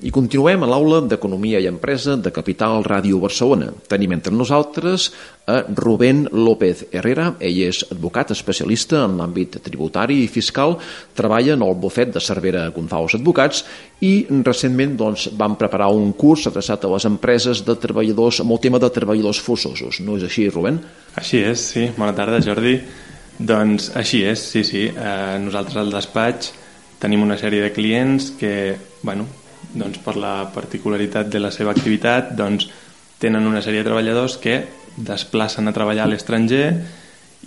I continuem a l'aula d'Economia i Empresa de Capital Ràdio Barcelona. Tenim entre nosaltres a Rubén López Herrera. Ell és advocat especialista en l'àmbit tributari i fiscal, treballa en el bufet de Cervera González Advocats i recentment doncs, van preparar un curs adreçat a les empreses de treballadors amb el tema de treballadors forçosos. No és així, Rubén? Així és, sí. Bona tarda, Jordi. Doncs així és, sí, sí. Eh, nosaltres al despatx tenim una sèrie de clients que, bueno, doncs, per la particularitat de la seva activitat doncs, tenen una sèrie de treballadors que desplacen a treballar a l'estranger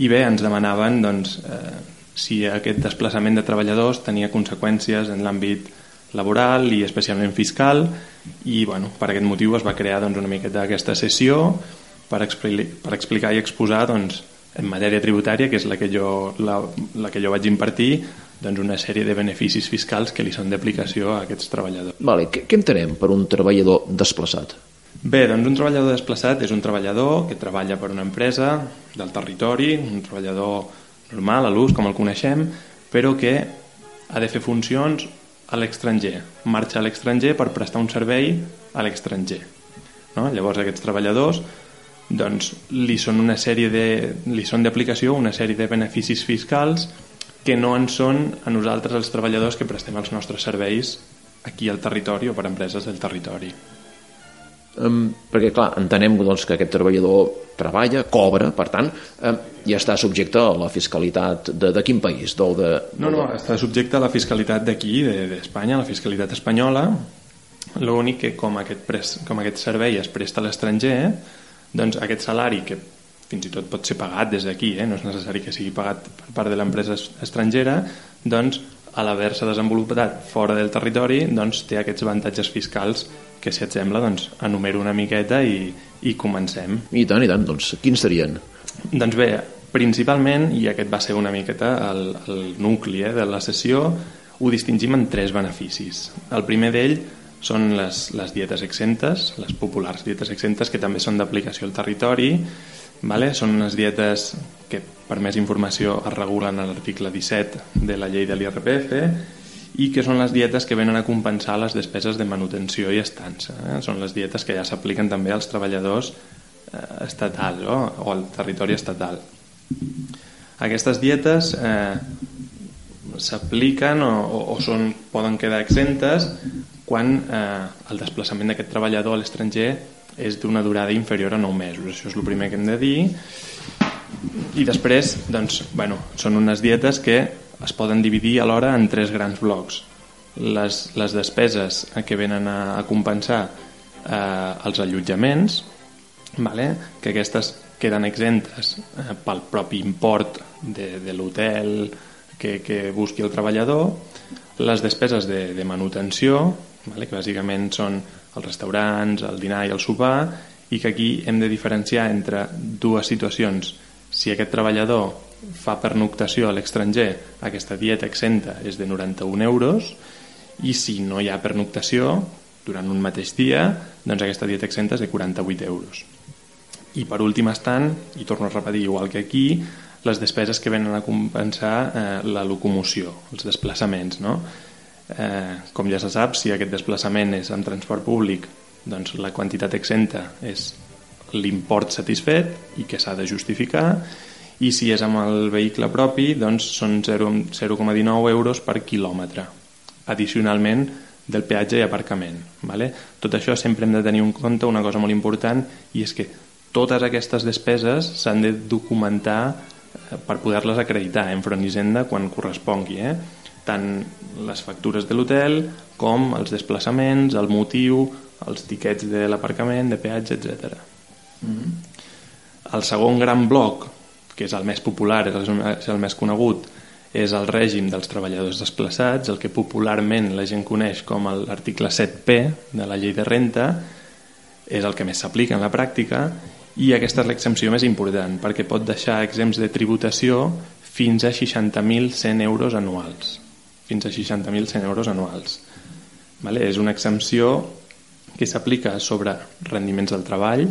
i bé, ens demanaven doncs, eh, si aquest desplaçament de treballadors tenia conseqüències en l'àmbit laboral i especialment fiscal i bueno, per aquest motiu es va crear doncs, una miqueta aquesta sessió per, expli per explicar i exposar doncs, en matèria tributària, que és la que jo, la, la que jo vaig impartir, doncs una sèrie de beneficis fiscals que li són d'aplicació a aquests treballadors. Vale, què, què entenem per un treballador desplaçat? Bé, doncs un treballador desplaçat és un treballador que treballa per una empresa del territori, un treballador normal, a l'ús, com el coneixem, però que ha de fer funcions a l'estranger, marxa a l'estranger per prestar un servei a l'estranger. No? Llavors aquests treballadors doncs, li són una sèrie de, li són d'aplicació una sèrie de beneficis fiscals que no en són a nosaltres els treballadors que prestem els nostres serveis aquí al territori o per empreses del territori. Um, perquè, clar, entenem doncs, que aquest treballador treballa, cobra, per tant, um, ja està subjecte a la fiscalitat de, de quin país? Del de, no, no, està subjecte a la fiscalitat d'aquí, d'Espanya, de, la fiscalitat espanyola. L'únic que com aquest, pres, com aquest servei es presta a l'estranger, doncs aquest salari que fins i tot pot ser pagat des d'aquí, eh? no és necessari que sigui pagat per part de l'empresa estrangera, doncs a l'haver-se desenvolupat fora del territori doncs té aquests avantatges fiscals que si et sembla doncs enumero una miqueta i, i comencem. I tant, i tant, doncs quins serien? Doncs bé, principalment, i aquest va ser una miqueta el, el nucli eh, de la sessió, ho distingim en tres beneficis. El primer d'ell són les, les dietes exentes, les populars dietes exentes que també són d'aplicació al territori, Vale? Són unes dietes que, per més informació, es regulen a l'article 17 de la llei de l'IRPF i que són les dietes que venen a compensar les despeses de manutenció i estança. Eh? Són les dietes que ja s'apliquen també als treballadors eh, estatals no? o al territori estatal. Aquestes dietes eh, s'apliquen o, o, o són, poden quedar exentes quan eh, el desplaçament d'aquest treballador a l'estranger és d'una durada inferior a 9 mesos. Això és el primer que hem de dir. I després, doncs, bueno, són unes dietes que es poden dividir alhora en tres grans blocs. Les, les despeses que venen a, a compensar eh, els allotjaments, vale? que aquestes queden exentes eh, pel propi import de, de l'hotel que, que busqui el treballador, les despeses de, de manutenció, vale? que bàsicament són els restaurants, el dinar i el sopar, i que aquí hem de diferenciar entre dues situacions. Si aquest treballador fa pernoctació a l'estranger, aquesta dieta exenta és de 91 euros, i si no hi ha pernoctació durant un mateix dia, doncs aquesta dieta exenta és de 48 euros. I per últim estan, i torno a repetir igual que aquí, les despeses que venen a compensar eh, la locomoció, els desplaçaments, no? Eh, com ja se sap, si aquest desplaçament és en transport públic, doncs la quantitat exenta és l'import satisfet i que s'ha de justificar i si és amb el vehicle propi doncs són 0,19 euros per quilòmetre addicionalment del peatge i aparcament vale? tot això sempre hem de tenir en compte una cosa molt important i és que totes aquestes despeses s'han de documentar eh, per poder-les acreditar en Front Hisenda quan correspongui eh? Tant les factures de l'hotel com els desplaçaments, el motiu, els tiquets de l'aparcament, de peatge, etc. Mm -hmm. El segon gran bloc, que és el més popular, és el més conegut, és el règim dels treballadors desplaçats, el que popularment la gent coneix com l'article 7P de la llei de renta, és el que més s'aplica en la pràctica i aquesta és l'exempció més important perquè pot deixar exempts de tributació fins a 60.100 euros anuals fins a 60.100 euros anuals. Vale? És una exempció que s'aplica sobre rendiments del treball,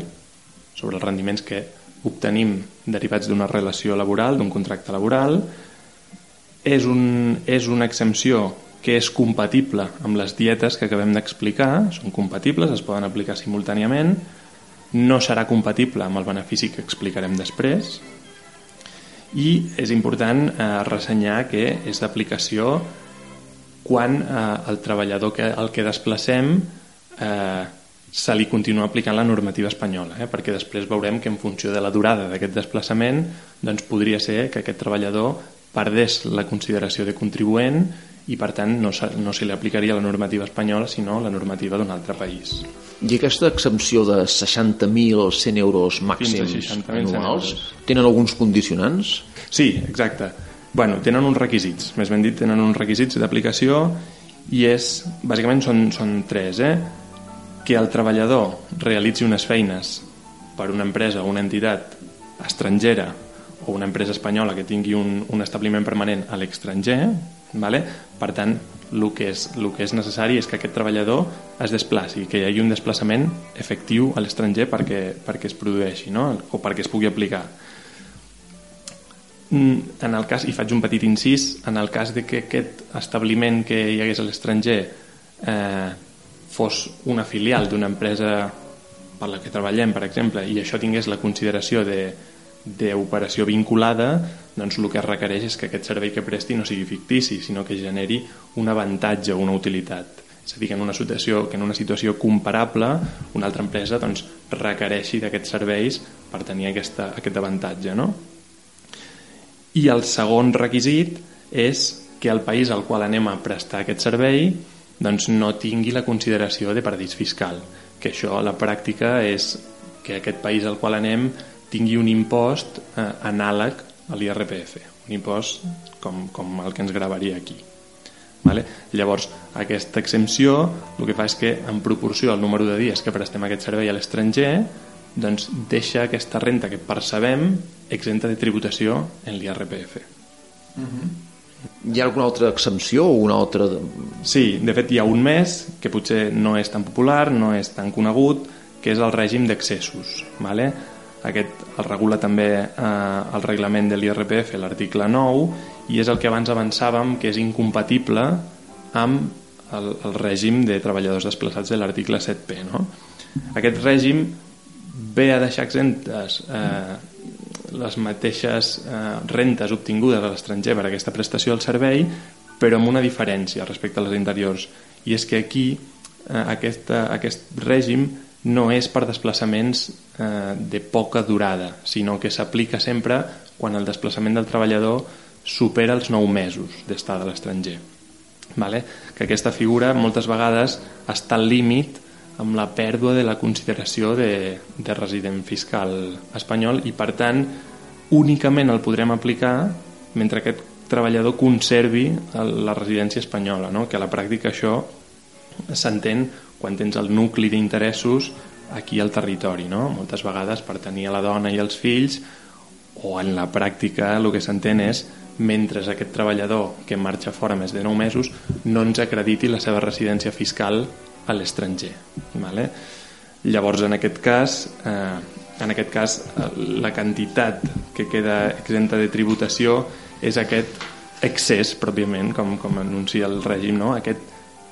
sobre els rendiments que obtenim derivats d'una relació laboral, d'un contracte laboral. És, un, és una exempció que és compatible amb les dietes que acabem d'explicar, són compatibles, es poden aplicar simultàniament, no serà compatible amb el benefici que explicarem després i és important eh, ressenyar que és d'aplicació quan eh, el treballador que, el que desplacem eh, se li continua aplicant la normativa espanyola, eh? perquè després veurem que en funció de la durada d'aquest desplaçament doncs podria ser que aquest treballador perdés la consideració de contribuent i per tant no, se, no se li aplicaria la normativa espanyola sinó la normativa d'un altre país. I aquesta exempció de 60.100 euros màxims anuals tenen alguns condicionants? Sí, exacte. Bueno, tenen uns requisits, més ben dit, tenen uns requisits d'aplicació i és, bàsicament són, són tres, eh? que el treballador realitzi unes feines per una empresa o una entitat estrangera o una empresa espanyola que tingui un, un establiment permanent a l'estranger, vale? per tant, el que, és, el que és necessari és que aquest treballador es desplaci, que hi hagi un desplaçament efectiu a l'estranger perquè, perquè es produeixi no? o perquè es pugui aplicar. Mm, en el cas, i faig un petit incís, en el cas de que aquest establiment que hi hagués a l'estranger eh, fos una filial d'una empresa per la que treballem, per exemple, i això tingués la consideració d'operació vinculada, doncs el que es requereix és que aquest servei que presti no sigui fictici, sinó que generi un avantatge o una utilitat. És a dir, que en una situació, que en una situació comparable una altra empresa doncs, requereixi d'aquests serveis per tenir aquesta, aquest avantatge. No? I el segon requisit és que el país al qual anem a prestar aquest servei doncs no tingui la consideració de paradís fiscal, que això a la pràctica és que aquest país al qual anem tingui un impost eh, anàleg a l'IRPF, un impost com, com el que ens gravaria aquí. Vale? Llavors, aquesta exempció el que fa és que en proporció al número de dies que prestem aquest servei a l'estranger doncs deixa aquesta renta que percebem exenta de tributació en l'IRPF. Uh -huh. Hi ha alguna altra exempció o una altra... Sí, de fet hi ha un mes que potser no és tan popular, no és tan conegut, que és el règim d'accessos. Vale? Aquest el regula també eh, el reglament de l'IRPF, l'article 9, i és el que abans avançàvem que és incompatible amb el, el règim de treballadors desplaçats de l'article 7P. No? Aquest règim ve a deixar exemptes eh, les mateixes eh, rentes obtingudes a l'estranger per aquesta prestació del servei, però amb una diferència respecte a les interiors. I és que aquí eh, aquesta, aquest règim no és per desplaçaments eh, de poca durada, sinó que s'aplica sempre quan el desplaçament del treballador supera els 9 mesos d'estar a l'estranger. Vale? Que aquesta figura moltes vegades està al límit amb la pèrdua de la consideració de, de resident fiscal espanyol i per tant únicament el podrem aplicar mentre aquest treballador conservi la residència espanyola no? que a la pràctica això s'entén quan tens el nucli d'interessos aquí al territori no? moltes vegades per tenir a la dona i els fills o en la pràctica el que s'entén és mentre aquest treballador que marxa fora més de 9 mesos no ens acrediti la seva residència fiscal a l'estranger. Vale? Llavors, en aquest cas, eh, en aquest cas, la quantitat que queda exenta de tributació és aquest excés, pròpiament, com, com anuncia el règim, no? aquest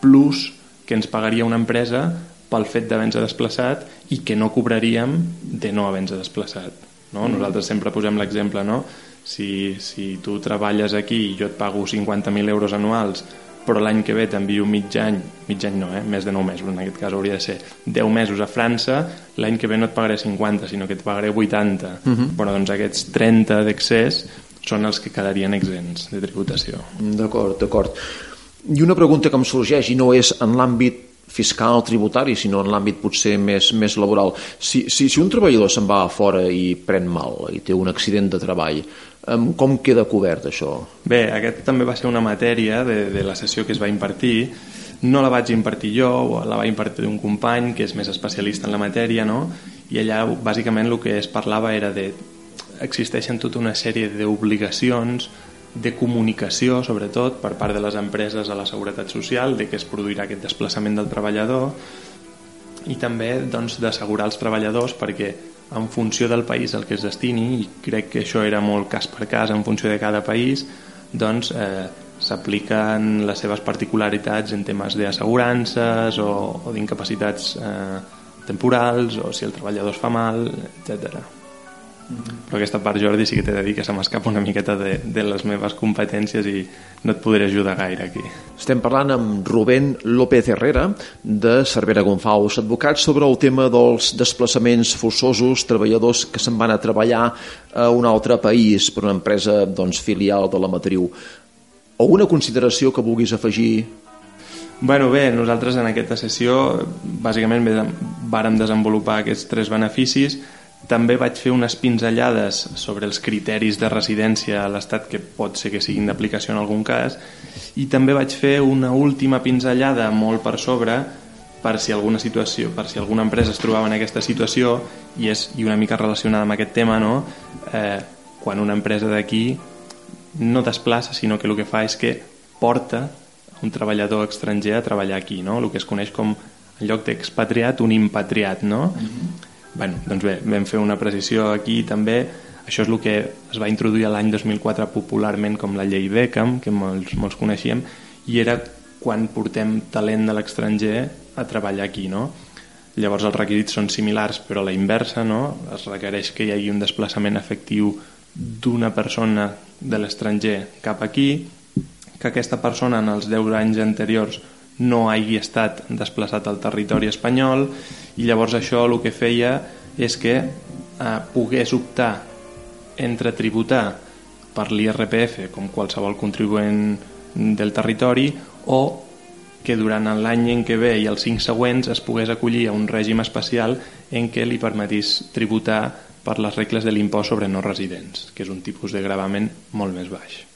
plus que ens pagaria una empresa pel fet d'haver-nos desplaçat i que no cobraríem de no haver-nos desplaçat. No? Mm. Nosaltres sempre posem l'exemple, no? Si, si tu treballes aquí i jo et pago 50.000 euros anuals però l'any que ve t'envio mig any, mig any no, eh? més de 9 mesos, en aquest cas hauria de ser 10 mesos a França, l'any que ve no et pagaré 50, sinó que et pagaré 80. Uh -huh. Bueno, doncs aquests 30 d'excés són els que quedarien exempts de tributació. D'acord, d'acord. I una pregunta que em sorgeix, i no és en l'àmbit fiscal, tributari, sinó en l'àmbit potser més, més laboral. Si, si, si un treballador se'n va a fora i pren mal i té un accident de treball, com queda cobert això? Bé, aquest també va ser una matèria de, de la sessió que es va impartir. No la vaig impartir jo, la va impartir un company que és més especialista en la matèria, no? i allà bàsicament el que es parlava era de existeixen tota una sèrie d'obligacions de comunicació, sobretot, per part de les empreses a la Seguretat Social, de que es produirà aquest desplaçament del treballador i també doncs, d'assegurar els treballadors perquè en funció del país al que es destini, i crec que això era molt cas per cas en funció de cada país, doncs eh, s'apliquen les seves particularitats en temes d'assegurances o, o d'incapacitats eh, temporals o si el treballador es fa mal, etc. Però aquesta part, Jordi, sí que t'he de dir que se m'escapa una miqueta de, de les meves competències i no et podré ajudar gaire aquí. Estem parlant amb Rubén López Herrera de Cervera Gonfaus, advocat sobre el tema dels desplaçaments forçosos, treballadors que se'n van a treballar a un altre país per una empresa doncs, filial de la matriu. Alguna consideració que vulguis afegir Bueno, bé, nosaltres en aquesta sessió bàsicament vàrem desenvolupar aquests tres beneficis també vaig fer unes pinzellades sobre els criteris de residència a l'Estat que pot ser que siguin d'aplicació en algun cas i també vaig fer una última pinzellada molt per sobre per si alguna situació, per si alguna empresa es trobava en aquesta situació i és i una mica relacionada amb aquest tema, no? Eh, quan una empresa d'aquí no desplaça, sinó que el que fa és que porta un treballador estranger a treballar aquí, no? El que es coneix com en lloc d'expatriat, un impatriat, no? Mm -hmm bueno, doncs bé, vam fer una precisió aquí també això és el que es va introduir l'any 2004 popularment com la llei Beckham que molts, molts coneixíem i era quan portem talent de l'estranger a treballar aquí no? llavors els requisits són similars però a la inversa no? es requereix que hi hagi un desplaçament efectiu d'una persona de l'estranger cap aquí que aquesta persona en els 10 anys anteriors no hagi estat desplaçat al territori espanyol i llavors això el que feia és que eh, pogués optar entre tributar per l'IRPF com qualsevol contribuent del territori o que durant l'any en què ve i els cinc següents es pogués acollir a un règim especial en què li permetís tributar per les regles de l'impost sobre no residents, que és un tipus de gravament molt més baix.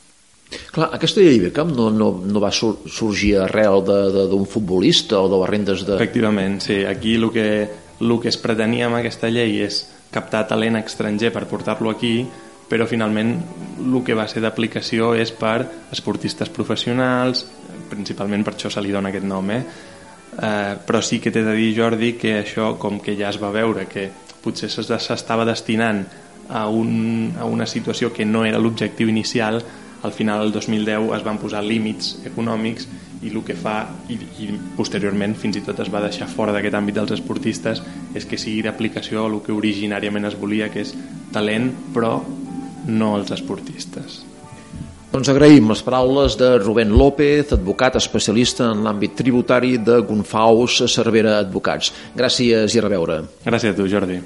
Clar, aquesta llei Beckham no, no, no va sorgir arrel d'un futbolista o de les rendes de... Efectivament, sí. Aquí el que, el que es pretenia amb aquesta llei és captar talent estranger per portar-lo aquí, però finalment el que va ser d'aplicació és per esportistes professionals, principalment per això se li dona aquest nom, eh? Eh, però sí que t'he de dir, Jordi, que això, com que ja es va veure que potser s'estava destinant a, un, a una situació que no era l'objectiu inicial, al final del 2010 es van posar límits econòmics i el que fa, i, i posteriorment fins i tot es va deixar fora d'aquest àmbit dels esportistes, és que sigui d'aplicació el que originàriament es volia, que és talent, però no els esportistes. Doncs agraïm les paraules de Rubén López, advocat especialista en l'àmbit tributari de Gonfaus Cervera Advocats. Gràcies i a reveure. Gràcies a tu, Jordi.